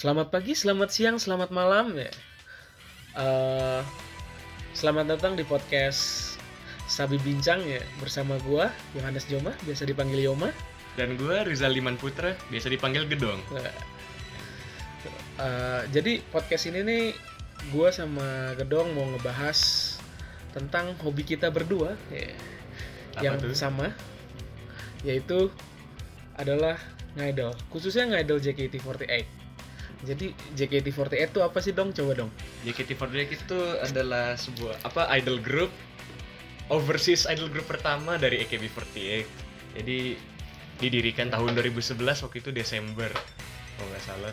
Selamat pagi, selamat siang, selamat malam ya. Eh, selamat datang di podcast Sabi Bincang ya bersama gua Yohanes Joma, biasa dipanggil Yoma. Dan gue Rizal Liman Putra, biasa dipanggil Gedong. Nah, eh, jadi podcast ini nih gua sama Gedong mau ngebahas tentang hobi kita berdua ya, Apa yang tuh? sama yaitu adalah ngidol, khususnya ngidol JKT48. Jadi JKT48 itu apa sih dong? Coba dong. JKT48 itu adalah sebuah apa idol group overseas idol group pertama dari AKB48. Jadi didirikan tahun 2011 waktu itu Desember kalau nggak salah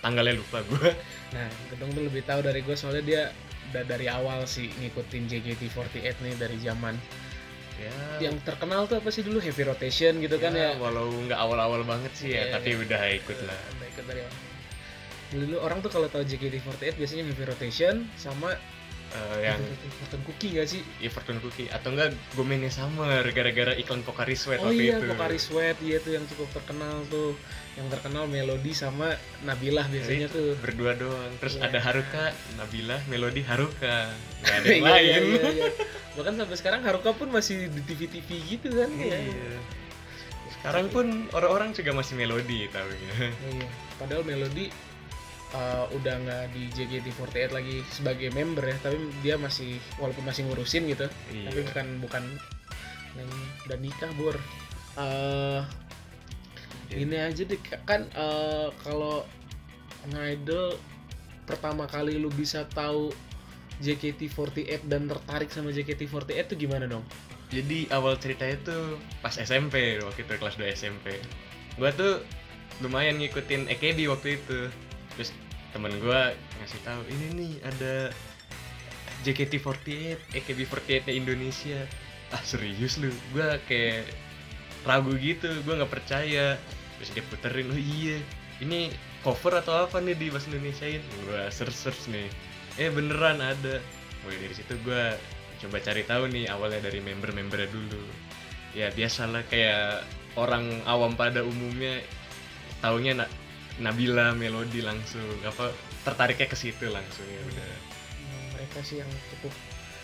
tanggalnya lupa gue Nah, Gedong tuh lebih tahu dari gue soalnya dia udah dari awal sih ngikutin JKT48 nih dari zaman ya yang terkenal tuh apa sih dulu Heavy Rotation gitu kan ya. walau nggak awal-awal banget sih ya Iya, tapi iya. udah ikut lah Udah ikut dari awal. Dulu orang tuh kalau tahu JKT48 biasanya Heavy Rotation sama Eh, yang Fortune Cookie gak sih? ya Fortune Cookie atau enggak Gomennya Summer gara-gara iklan Pocari Sweat Oh waktu iya, itu Pocari Sweat iya tuh yang cukup terkenal tuh. Yang terkenal Melody sama Nabilah biasanya Itu, tuh. berdua doang terus Iya. ada Haruka Nabila Melody Haruka nggak ada yang Iya, lain iya, iya, iya. Bahkan sampai sekarang Haruka pun masih di TV-TV gitu kan ya. Iya. sekarang pun orang-orang juga masih Melody tahunya Iya. Padahal Melody uh, udah nggak di JKT48 lagi sebagai member ya, tapi dia masih walaupun masih ngurusin gitu, tapi iya bukan bukan yang udah nikah bur. Uh, ini aja deh kan uh, kalau ngidol pertama kali lu bisa tahu JKT48 dan tertarik sama JKT48 itu gimana dong? jadi awal ceritanya tuh pas SMP waktu itu kelas 2 SMP gua tuh lumayan ngikutin AKB waktu itu. Terus temen gua ngasih tahu ini nih ada JKT48 AKB48 nya Indonesia. Ah serius lu? Gua kayak ragu gitu gua nggak percaya. Terus dia puterin oh iya. Ini cover atau apa nih di bahasa Indonesiain gua search search nih. Eh beneran ada. Mulai dari situ gua coba cari tahu nih awalnya dari member-membernya dulu. Ya biasalah kayak orang awam pada umumnya taunya Nabila Melody langsung apa tertariknya ke situ langsung ya udah Hmm, mereka sih yang cukup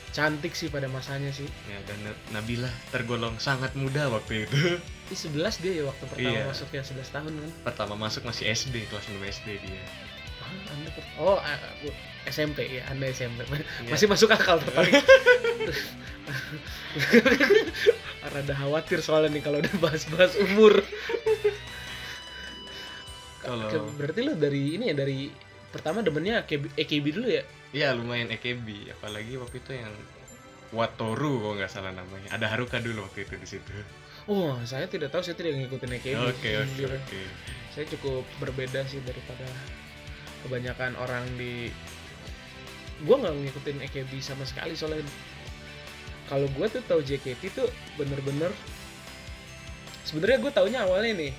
cantik sih pada masanya sih. ya dan Na- Nabila tergolong sangat muda waktu itu Di 11 dia ya waktu pertama Iya. masuk ya 11 tahun kan. pertama masuk masih SD kelas 6 SD dia Ah, anda per- oh SMP ya, Anda SMP. Iya. Masih masuk akal tertarik. Rada khawatir soalnya nih kalau udah bahas-bahas umur. Kalau- Berarti lo dari ini ya dari pertama demennya AKB, AKB dulu ya? Iya lumayan AKB apalagi waktu itu yang Watoru kalau nggak salah namanya ada Haruka dulu waktu itu di situ Oh, saya tidak tahu, saya tidak ngikutin AKB. oke oke Jujur. oke Saya cukup berbeda sih daripada kebanyakan orang di gua nggak ngikutin AKB sama sekali soalnya kalau gua tuh tahu JKT tuh bener-bener sebenarnya gue taunya awalnya nih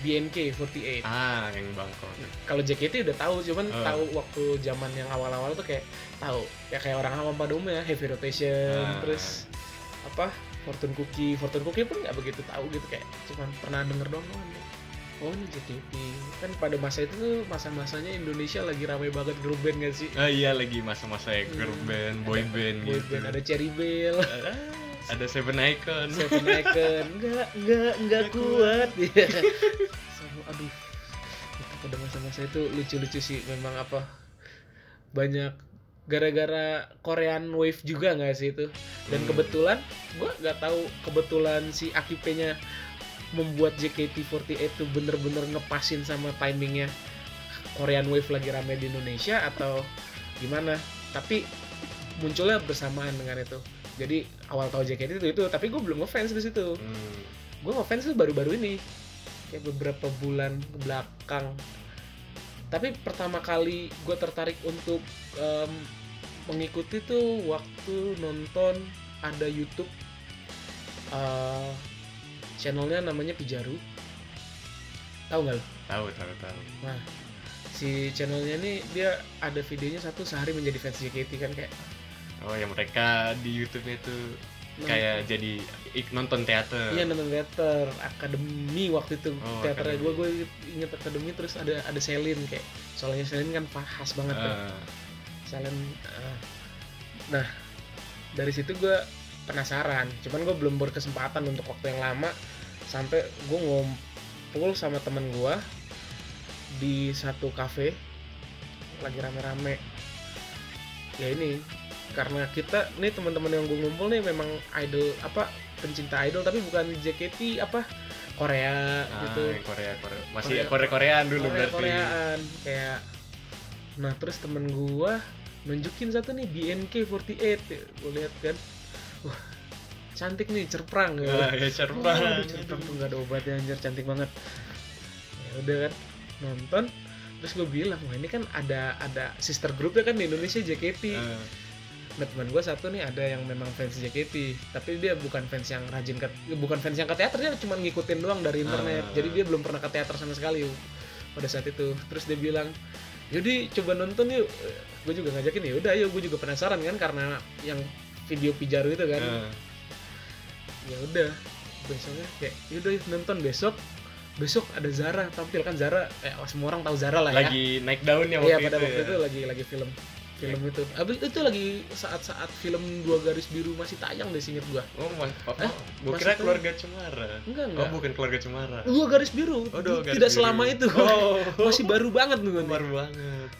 BNK48 ah yang Bangkok kalau JKT udah tahu cuman Oh. tahu waktu zaman yang awal-awal tuh kayak tahu ya kayak orang awam pada umumnya Heavy Rotation Ah. terus apa Fortune Cookie Fortune Cookie pun nggak begitu tahu gitu kayak cuman pernah denger doang oh ini oh ini JKT kan pada masa itu tuh masa-masanya Indonesia lagi ramai banget girl band gak sih Ah iya lagi masa-masa ya girl Hmm. band, boy Ada band boy gitu. band ada Cherry Bell Ah, ada Seven Icon. Seven Icon. Nggak nggak nggak kuat. Ya sama aduh. Itu pada masa-masa itu lucu-lucu sih memang apa banyak gara-gara Korean Wave juga nggak sih itu? Dan Hmm. kebetulan gua nggak tahu kebetulan si AKP-nya membuat JKT48 tuh bener-bener ngepasin sama timingnya Korean Wave lagi rame di Indonesia atau gimana? Tapi munculnya bersamaan dengan itu jadi awal tahu JKT itu itu tapi gue belum ngefans di situ Hmm. gue ngefans tuh baru-baru ini kayak beberapa bulan ke belakang tapi pertama kali gue tertarik untuk em, mengikuti tuh waktu nonton ada YouTube eh, channelnya namanya Pijaru tahu nggak lo? Tahu tahu tahu. Nah si channelnya nih dia ada videonya satu sehari menjadi fans JKT kan kayak Oh yang mereka di tuh Nonton- kayak jadi ik- nonton teater. Iya nonton teater akademi waktu itu Oh, teaternya. gue gue inget akademi terus ada ada Selin kayak soalnya Selin kan khas banget kan. Eh, Selin eh. nah dari situ gue penasaran. Cuman gue belum berkesempatan untuk waktu yang lama sampai gue ngumpul sama temen gue di satu kafe lagi rame-rame. Ya ini karena kita nih teman-teman yang gue ngumpul nih memang idol apa pencinta idol tapi bukan JKT apa Korea ah, gitu. yang Korea Korea. Masih Korea- Korea Koreaan dulu Korea berarti. Koreaan kayak nah terus temen gua nunjukin satu nih BNK48 gue lihat kan. Wah cantik nih cerprang gitu. ah ya Wah, cerpang aduh, cerprang tuh gak ada obatnya anjir cantik banget. Ya udah kan nonton. Terus gue bilang wah ini kan ada ada sister groupnya kan di Indonesia JKT Eh, nah teman gue satu nih ada yang memang fans JKT tapi dia bukan fans yang rajin ke bukan fans yang ke teater dia cuma ngikutin doang dari internet. Ah. jadi dia belum pernah ke teater sama sekali pada saat itu. Terus dia bilang yaudah coba nonton yuk. Gue juga ngajakin ya udah yuk. Gue juga penasaran kan karena yang video pijaru itu kan. Eh, ya udah besoknya kayak yaudah yuk nonton besok. Besok ada Zara tampil kan Zara. Eh semua orang tahu Zara lah ya. Lagi naik daunnya Iya waktu pada itu waktu ya. itu lagi lagi film film itu. Abis itu lagi saat-saat film dua garis biru masih tayang deh singkat gua. Oh, mas, oh, Hah? gua kira Maksudnya? keluarga Cemara. Enggak Oh, enggak. bukan keluarga Cemara. Dua garis biru. Oh, dua garis Tidak biru. selama itu. Oh, masih baru banget nih nih. baru banget.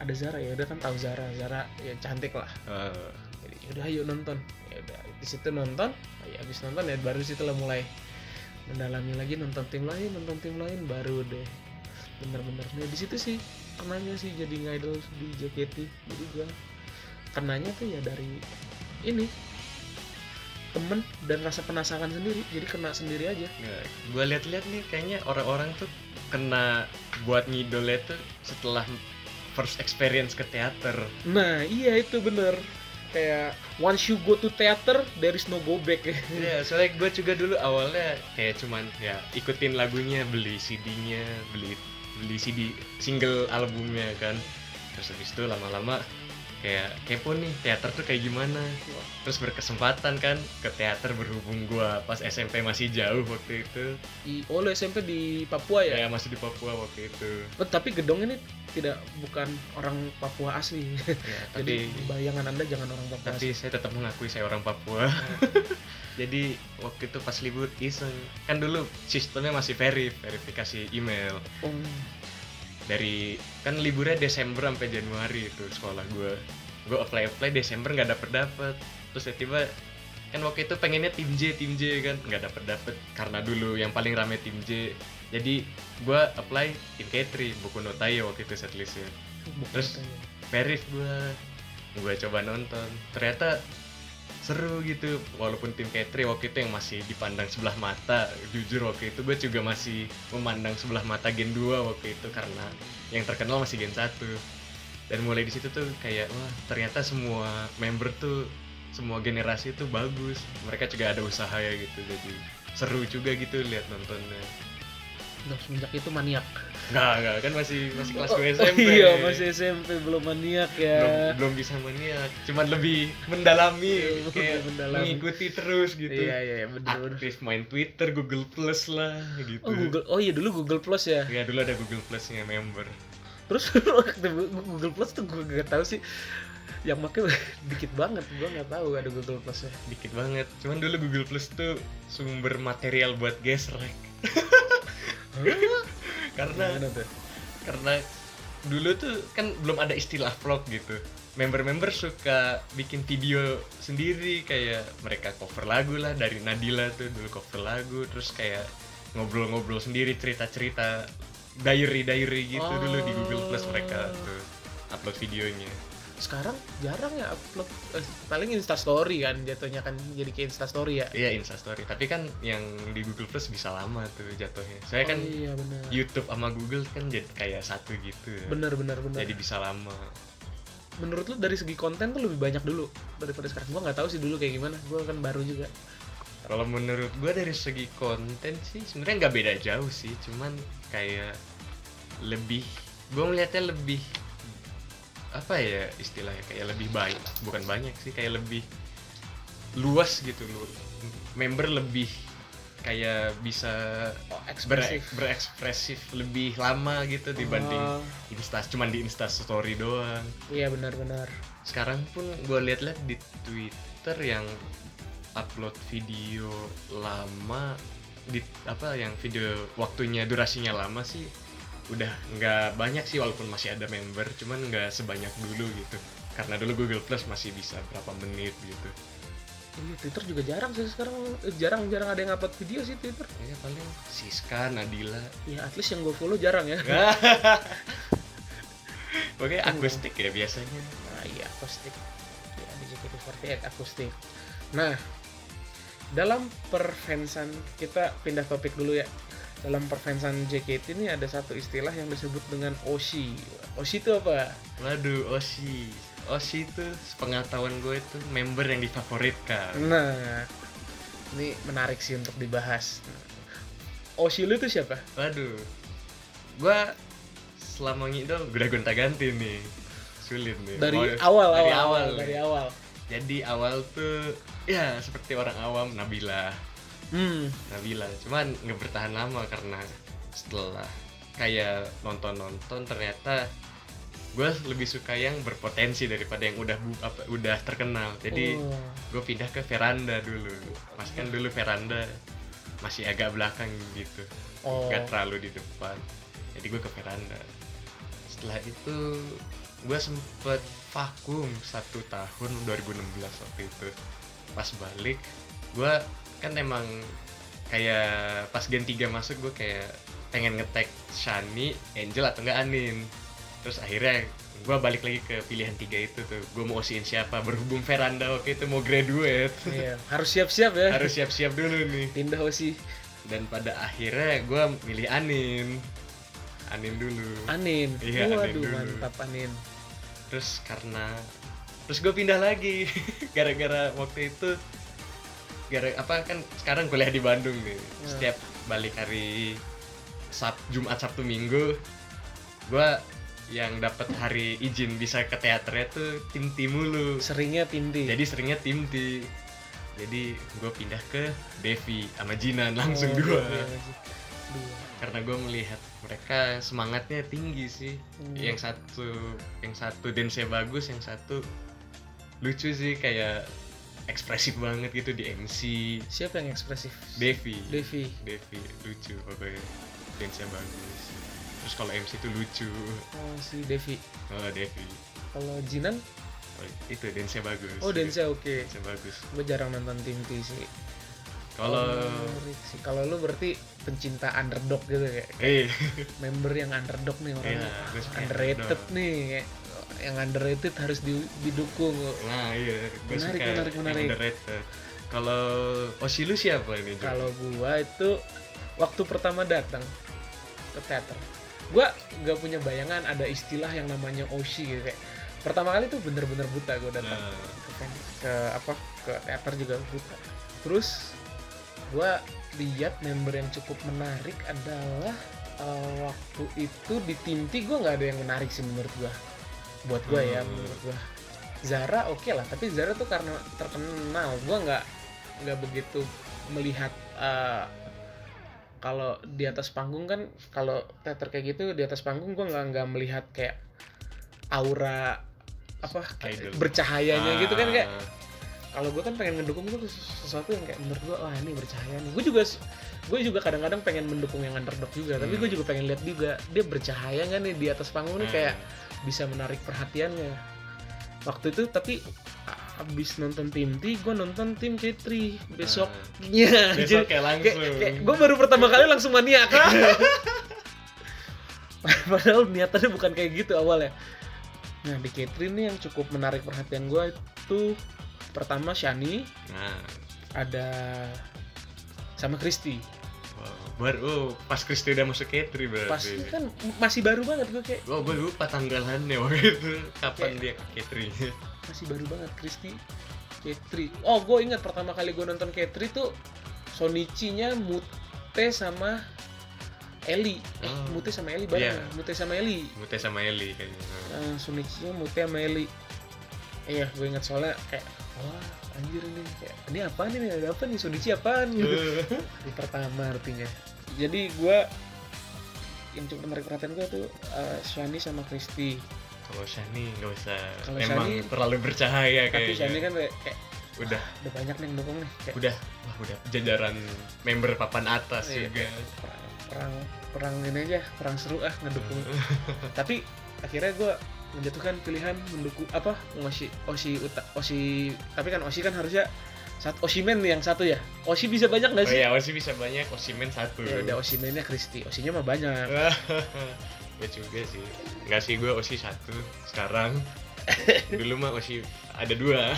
Ada Zara ya udah kan tahu Zara. Zara ya cantik lah. Eh, Jadi udah ayo nonton. Ya udah di situ nonton. Ya habis nonton ya baru situ lah mulai mendalami lagi nonton tim lain, nonton tim lain baru deh. Bener-bener. Nah di situ sih kenanya sih jadi ngidol di JKT. Jadi gua kenanya tuh ya dari ini temen dan rasa penasaran sendiri jadi kena sendiri aja nggak. gua lihat-lihat nih kayaknya orang-orang tuh kena buat ngidolnya tuh setelah first experience ke teater. nah iya itu bener kayak once you go to theater there is no go back Iya, soalnya gue juga dulu awalnya kayak cuman ya ikutin lagunya, beli CD-nya, beli beli CD single albumnya kan. Terus habis itu lama-lama kayak kepo nih teater tuh kayak gimana. Terus berkesempatan kan ke teater berhubung gua pas SMP masih jauh waktu itu. Di, oh lo SMP di Papua ya? Ya masih di Papua waktu itu. Oh, tapi gedong ini tidak bukan orang Papua asli Ya, jadi tapi bayangan anda jangan orang Papua tapi asli saya tetap mengakui saya orang Papua. Jadi waktu itu pas libur iseng. Kan dulu sistemnya masih verif verifikasi email. Oh, dari kan liburnya Desember sampai Januari itu sekolah gue gue apply apply Desember nggak dapet dapet terus tiba-tiba kan waktu itu pengennya tim J tim J kan nggak dapet dapet karena dulu yang paling rame tim J. Jadi gue apply tim K3 buku Notayo waktu itu setlistnya. Bukan Terus? verif gue gue coba nonton. Ternyata seru gitu walaupun tim K3 waktu itu yang masih dipandang sebelah mata jujur waktu itu gue juga masih memandang sebelah mata Gen 2 waktu itu karena yang terkenal masih Gen 1 dan mulai di situ tuh kayak wah ternyata semua member tuh semua generasi tuh bagus. Mereka juga ada usaha ya gitu jadi seru juga gitu lihat nontonnya Nah, semenjak itu maniak. Nggak nggak kan masih masih kelas Oh, 2 oh SMP iya masih SMP belum maniak ya. Belum belum bisa maniak. Cuman lebih mendalami Lebih kayak mendalami. mengikuti terus gitu. Iya iya iya, bener aktif main Twitter Google Plus lah gitu. Oh Google oh iya dulu Google Plus ya? Ya dulu ada Google Plusnya member. Terus Google Plus tuh gue gak tahu sih. Yang make dikit banget gue nggak tahu ada Google Plus ya dikit banget. Cuman dulu Google Plus tuh sumber material buat gesrek karena karena dulu tuh kan belum ada istilah vlog gitu. Member-member suka bikin video sendiri kayak mereka cover lagu lah dari Nadila tuh dulu cover lagu terus kayak ngobrol-ngobrol sendiri cerita-cerita diary-diary gitu dulu di Google Plus mereka tuh upload videonya sekarang jarang ya upload eh, paling Insta Story kan jatuhnya kan jadi kayak Insta Story ya. Iya instastory. Tapi kan yang di Google Plus bisa lama tuh jatuhnya. Saya kan oh, iya benar. YouTube sama Google kan jadi kayak satu gitu. Ya. benar benar benar. Jadi bisa lama. Menurut lu dari segi konten tuh lebih banyak dulu daripada sekarang. Gua nggak tahu sih dulu kayak gimana. Gua kan baru juga. Kalau menurut gua dari segi konten sih sebenarnya nggak beda jauh sih, cuman kayak lebih gua melihatnya lebih apa ya istilahnya kayak lebih baik, bukan banyak sih kayak lebih luas gitu loh member lebih kayak bisa Oh, ber- ekspresif. berekspresif lebih lama gitu dibanding Oh, insta cuman di insta story doang iya benar-benar. sekarang pun gue lihat-lihat di Twitter yang upload video lama di apa yang video waktunya durasinya lama sih udah nggak banyak sih walaupun masih ada member cuman nggak sebanyak dulu gitu karena dulu Google Plus masih bisa berapa menit gitu Iya, Twitter juga jarang sih sekarang. Eh, Jarang-jarang ada yang upload video sih Twitter. ya paling Siska Nadila Ya, at least yang gue follow jarang ya. Oke akustik ya biasanya Nah, iya akustik. Ya, di JKT48 akustik. Nah, dalam perfansan kita pindah topik dulu ya. Dalam perfansan JKT ini ada satu istilah yang disebut dengan Oshi. Oshi itu apa? Waduh Oshi Oshi itu sepengetahuan gue itu member yang difavoritkan Nah, ini menarik sih untuk dibahas. Oshi lu itu siapa? Waduh, gua selama ngidol udah gonta ganti nih, sulit nih. Dari Mau- awal, dari awal, awal, dari awal. Jadi awal tuh ya seperti orang awam Nabila, Hmm, Nabila. Cuman nggak bertahan lama karena setelah kayak nonton-nonton ternyata gue lebih suka yang berpotensi daripada yang udah bu, apa, udah terkenal. Jadi oh, gue pindah ke veranda dulu. Mas kan dulu veranda masih agak belakang gitu. oh, nggak terlalu di depan jadi gue ke veranda setelah itu gue sempet vakum satu tahun 2016 waktu itu pas balik gue kan emang kayak pas gen 3 masuk gue kayak pengen ngetek Shani, Angel atau enggak Anin terus akhirnya gue balik lagi ke pilihan tiga itu tuh gue mau osiin siapa berhubung veranda waktu itu mau graduate iya. harus siap-siap ya. harus siap-siap dulu nih pindah Oshi. dan pada akhirnya gue milih Anin Anin dulu Anin. Iya, Anin Waduh, dulu. mantap Anin. terus karena terus gue pindah lagi gara-gara waktu itu gara apa kan sekarang kuliah di Bandung nih Hmm. setiap balik hari Sab Jumat Sabtu Minggu gue yang dapat hari izin bisa ke teaternya tuh tim tim mulu Seringnya Tindi. jadi seringnya tim tim jadi gue pindah ke Devi sama Jinan langsung Oh, dua iya, iya. Dua. karena gue melihat mereka semangatnya tinggi sih Hmm. yang satu yang satu dance bagus yang satu lucu sih kayak ekspresif banget gitu di MC Siapa yang ekspresif? Devi Devi. Devi lucu pokoknya dance bagus terus kalau MC tuh lucu Oh, si Devi. oh Devi Kalau Jinan, Oh, itu dance bagus oh dance oke. dance bagus Gue jarang nonton tim T sih. kalau. Kalau lu berarti pencinta underdog gitu kayak eh member yang underdog nih orang gue suka underrated underdog. nih kayak, yang underrated harus di- didukung. Nah iya. Gue Menarik, suka menarik, menarik. underrated. Kalau Oshi lu siapa ini kalau gua itu waktu pertama datang ke teater gua nggak punya bayangan ada istilah yang namanya oshi gitu. Kayak pertama kali tuh bener-bener buta gua datang. Nah, ke, ke apa ke teater juga buta. Terus gua lihat member yang cukup menarik adalah eh, waktu itu di tim T gue nggak ada yang menarik sih menurut gua buat ya Hmm. menurut gua Zara oke lah tapi Zara tuh karena terkenal gua nggak nggak begitu melihat eh, kalau di atas panggung kan kalau teater kayak gitu di atas panggung gua nggak nggak melihat kayak aura apa kayak bercahayanya gitu kan kayak ah, kalau gue kan pengen ngedukung tuh sesuatu yang kayak menurut gue wah ini bercahaya nih gue juga gue juga kadang-kadang pengen mendukung yang underdog juga tapi Hmm. gue juga pengen lihat juga dia bercahaya nggak nih di atas panggung nih ah. kayak bisa menarik perhatiannya. Waktu itu tapi abis nonton tim T gue nonton tim K3 besoknya. Besok Jadi, kayak langsung. kayak, kayak gue baru pertama kali langsung maniak. Padahal niatannya bukan kayak gitu awalnya. Nah di K3 nih yang cukup menarik perhatian gue itu pertama Shani nah. ada sama Kristi wow. Baru oh, pas Kristi udah masuk K3 berarti. Pas kan masih baru banget gue kayak Oh, gue lupa tanggalannya waktu itu. Kapan Kayak- dia ke K3 masih baru banget Kristi K3 oh gue ingat pertama kali gue nonton K3 tuh Sonichi-nya Mute sama Eli eh Oh. Mute sama Eli bareng. Iya. Mute sama Eli Mute sama Eli kayaknya. Uh, Sonichi-nya Mute sama Eli iya gue ingat soalnya kayak wah anjir ini kayak ini apa nih ada apa nih? Sunichi apaan? Gitu. Hari pertama artinya jadi gua yang cukup menarik perhatian gua tuh uh, Shani sama Kristi kalau Shani nggak usah Kalau emang Shani- terlalu bercahaya tapi Shani kan kayak, kayak udah. Udah banyak nih yang dukung nih kayak udah. Wah udah. Jajaran member papan atas Iya, juga. perang, perang perang ini aja perang seru ah ngedukung. Tapi akhirnya gue menjatuhkan pilihan mendukung apa Oshi Oshi Uta Oshi tapi kan Oshi kan harusnya saat Oshimen yang satu ya? Oshi bisa banyak nggak oh sih? iya Oshi bisa banyak Oshimen satu. Ya udah Oshimennya Kristi Oshinya mah banyak. Gue juga sih. Nggak sih gue Oshi satu sekarang. Dulu mah Oshi ada dua.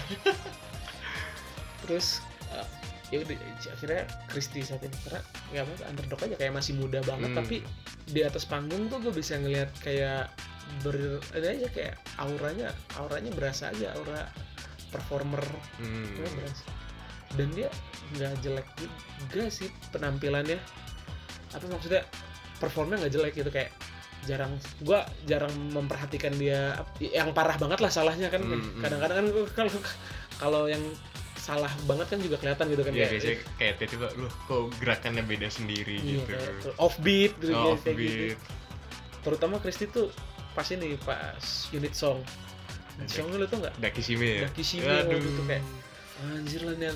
Terus uh, ya udah akhirnya Kristi saat ini karena nggak apa underdog aja kayak masih muda banget. Hmm. tapi di atas panggung tuh gue bisa ngelihat kayak ber ada aja kayak auranya auranya berasa aja aura performer. Hmm. Berasa. Dan dia nggak jelek juga sih penampilannya. Apa maksudnya? Performnya nggak jelek gitu kayak jarang gua jarang memperhatikan dia yang parah banget lah salahnya kan. Hmm, hmm. kadang-kadang kan kalau kalau yang salah banget kan juga kelihatan gitu kan Iya kayak, biasanya kayak tiba-tiba loh kok gerakannya beda sendiri iya, gitu. kayak offbeat gitu, oh, kayak gitu. offbeat. Terutama Kristi tuh pas ini pas unit song. Songnya lu tuh nggak? Dakishime ya? Dakishime Aduh. waktu itu kayak anjir lah nih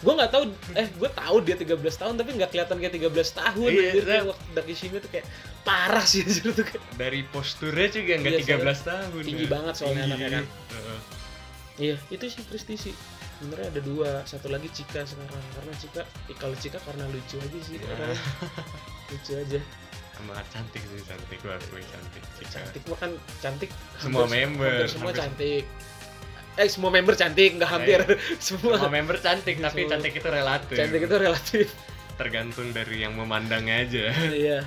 gue nggak tahu eh gue tahu dia 13 tahun tapi nggak kelihatan kayak 13 tahun Iya, anjir iya. kayak waktu Dakishime tuh kayak parah sih anjir tuh kayak dari posturnya juga nggak Iya, 13 tahun tinggi ya. banget soalnya Tinggi. anaknya kan. Heeh. iya itu sih Kristi sih sebenarnya ada dua satu lagi Cika sekarang karena Cika eh, kalau Cika karena lucu aja sih Iya. orangnya lucu aja sama cantik sih cantik gue akui cantik Cika. cantik mah kan cantik Semua hampir- member, hampir semua hampir- cantik eh semua member cantik nggak hampir. Semua. Semua member cantik tapi Semua- cantik itu relatif. Cantik itu relatif. Tergantung dari yang memandangnya aja. Iya.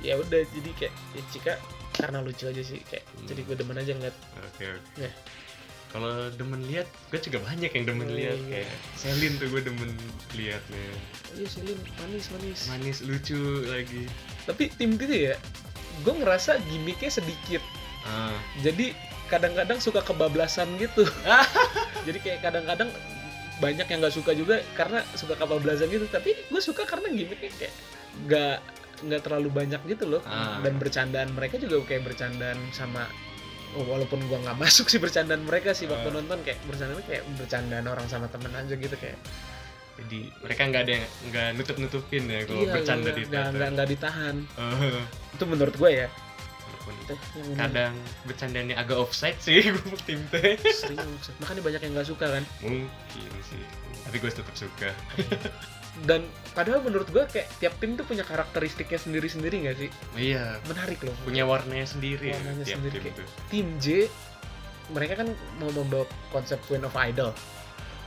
Ya udah jadi kayak ya Cika karena lucu aja sih kayak Hmm. jadi gue demen aja ngeliat. Oke oke. Ya. kalau demen lihat gue juga banyak yang demen Oh, lihat. iya. kayak Selin tuh gue demen liatnya. Iya Selin manis manis. Manis lucu lagi. Tapi tim itu ya gue ngerasa gimmicknya sedikit. Ah. Jadi kadang-kadang suka kebablasan gitu. Jadi kayak kadang-kadang banyak yang nggak suka juga karena suka kebablasan gitu. Tapi gue suka karena gimmicknya kayak nggak nggak terlalu banyak gitu loh. Ah. dan bercandaan mereka juga kayak bercandaan sama oh, walaupun gua nggak masuk sih bercandaan mereka sih waktu Ah. nonton kayak bercandaan kayak bercandaan orang sama temen aja gitu kayak. Jadi mereka nggak ada yang nggak nutup nutupin ya kalau iya, bercanda iya, di nggak nggak ditahan. Eh, itu menurut gue ya walaupun Itu. Yang kadang bercandanya agak offside sih gue tim teh serius makanya banyak yang nggak suka kan? Mungkin sih. Tapi gue tetap suka. Dan padahal menurut gue kayak tiap tim tuh punya karakteristiknya sendiri-sendiri nggak sih? Iya. Menarik loh. Punya warnanya sendiri ya, Warnanya tiap sendiri, tim kayak- tuh. Tim J mereka kan mau membawa konsep Queen of Idol.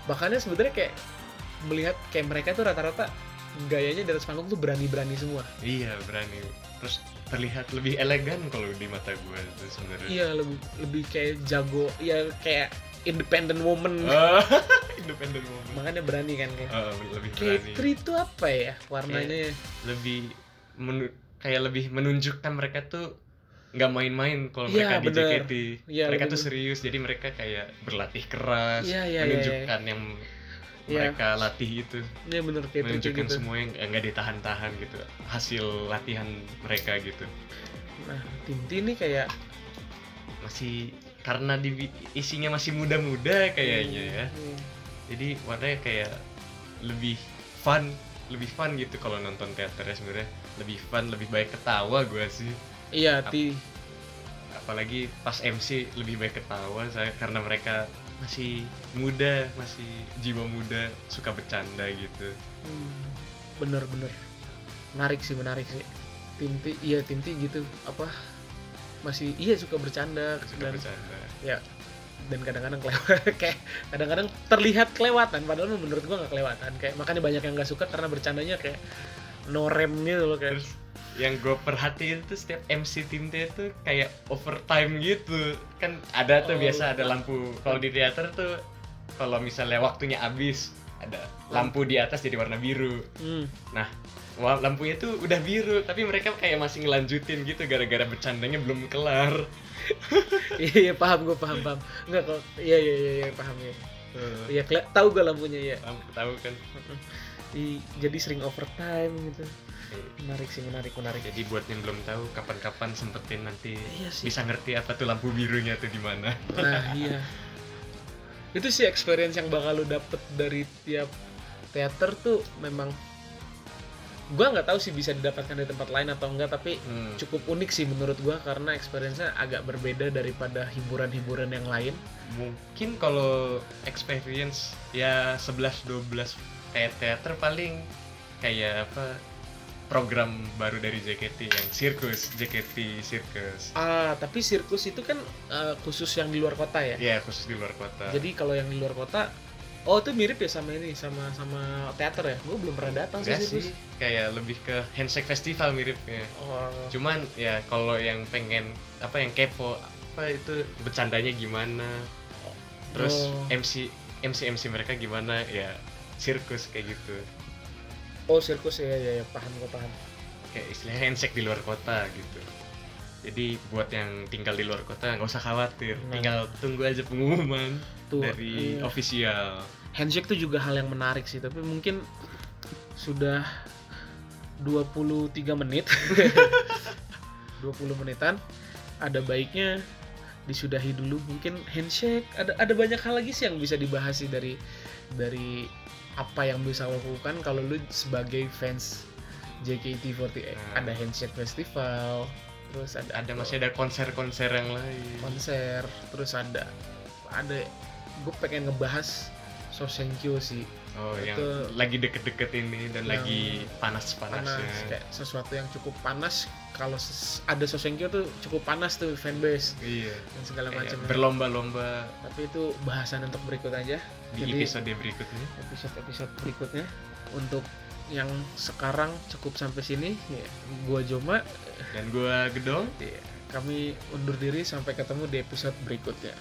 Makanya sebenarnya kayak melihat kayak mereka tuh rata-rata gayanya di atas panggung tuh berani-berani semua. Iya berani. Terus terlihat lebih elegan kalau di mata gue itu sebenarnya. Iya lebih lebih kayak jago ya kayak independent woman. Ah, independent woman. Makanya berani kan kayak. Ah, lebih berani. K3 itu apa ya warnanya? Ya? lebih menu- kayak lebih menunjukkan mereka tuh nggak main-main kalau Iya, mereka di bener. JKT Iya, mereka lebih tuh serius jadi mereka kayak berlatih keras iya, iya, menunjukkan yang Iya. mereka latih itu. Iya bener K3 menunjukkan gitu semua yang nggak ditahan-tahan gitu. Hasil latihan mereka gitu. Nah tim T ini kayak masih karena di isinya masih muda-muda kayaknya ya. Hmm. jadi warnanya kayak lebih fun lebih fun gitu kalau nonton teaternya sebenarnya. Lebih fun lebih baik ketawa gue sih. Iya Ap- T. apalagi pas MC lebih baik ketawa saya karena mereka masih muda masih jiwa muda suka bercanda gitu. Hmm, bener bener. Menarik sih menarik sih. Tim T iya tim T gitu apa masih iya suka bercanda. Suka dan bercanda. ya dan kadang-kadang kelewat kayak kadang-kadang terlihat kelewatan padahal menurut gua nggak kelewatan. Kayak makanya banyak yang nggak suka karena bercandanya kayak no rem gitu loh kayak. Terus yang gue perhatiin tuh setiap MC tim T tuh kayak overtime gitu. Kan ada tuh Oh, biasa ada lampu kalau di teater tuh kalau misalnya waktunya habis ada lampu di atas jadi warna biru. Hmm, Wah, lampunya tuh udah biru tapi mereka kayak masih ngelanjutin gitu gara-gara bercandanya belum kelar. Iya iya, paham gue paham paham. Nggak kok iya iya iya iya, paham ya Iya, keli- tahu gue lampunya ya. tahu tahu kan. I- jadi sering overtime gitu. Menarik sih, menarik, menarik. jadi buat yang belum tahu kapan-kapan sempetin nanti Iya sih. bisa ngerti apa tuh lampu birunya tuh di mana Nah, iya. Itu sih experience yang bakal lu dapet dari tiap teater tuh memang gua nggak tahu sih bisa didapatkan di tempat lain atau enggak tapi Hmm. cukup unik sih menurut gua karena experience-nya agak berbeda daripada hiburan-hiburan yang lain. mungkin kalau experience ya 11 12 kayak teater paling kayak apa program baru dari JKT yang sirkus JKT sirkus Ah, tapi sirkus itu kan eh, khusus yang di luar kota ya. ya khusus di luar kota Jadi kalau yang di luar kota Oh, itu mirip ya sama ini, sama sama teater ya? Gue belum pernah datang sih sirkus. sih kayak lebih ke handshake festival miripnya Oh, cuman ya kalau yang pengen apa yang kepo apa itu bercandanya gimana terus Oh. MC MC MC mereka gimana ya sirkus kayak gitu oh sirkus ya, ya, ya, paham gue paham. kayak istilahnya handshake di luar kota gitu jadi buat yang tinggal di luar kota nggak usah khawatir Nah. tinggal tunggu aja pengumuman Tuh, dari iya. official handshake tuh juga hal yang menarik sih tapi mungkin sudah 23 menit 20 menitan ada baiknya disudahi dulu mungkin handshake ada ada banyak hal lagi sih yang bisa dibahas sih dari dari apa yang bisa lo lakukan kalau lu sebagai fans JKT48 Nah. ada handshake festival terus ada ada masih ada konser-konser yang lain. Konser terus ada ada gue pengen ngebahas Sosenkyo sih. Oh yang Itu lagi deket-deket ini dan yang lagi panas panas-panasnya kayak sesuatu yang cukup panas. Kalau ada Sosenkyo tuh cukup panas tuh fanbase iya. dan segala macam. berlomba-lomba. Tapi itu bahasan untuk berikut aja di Jadi- episode berikutnya. Episode episode berikutnya. Untuk yang sekarang cukup sampai sini ya, gua Joma. Dan gua gedong. Ya, kami undur diri sampai ketemu di episode berikutnya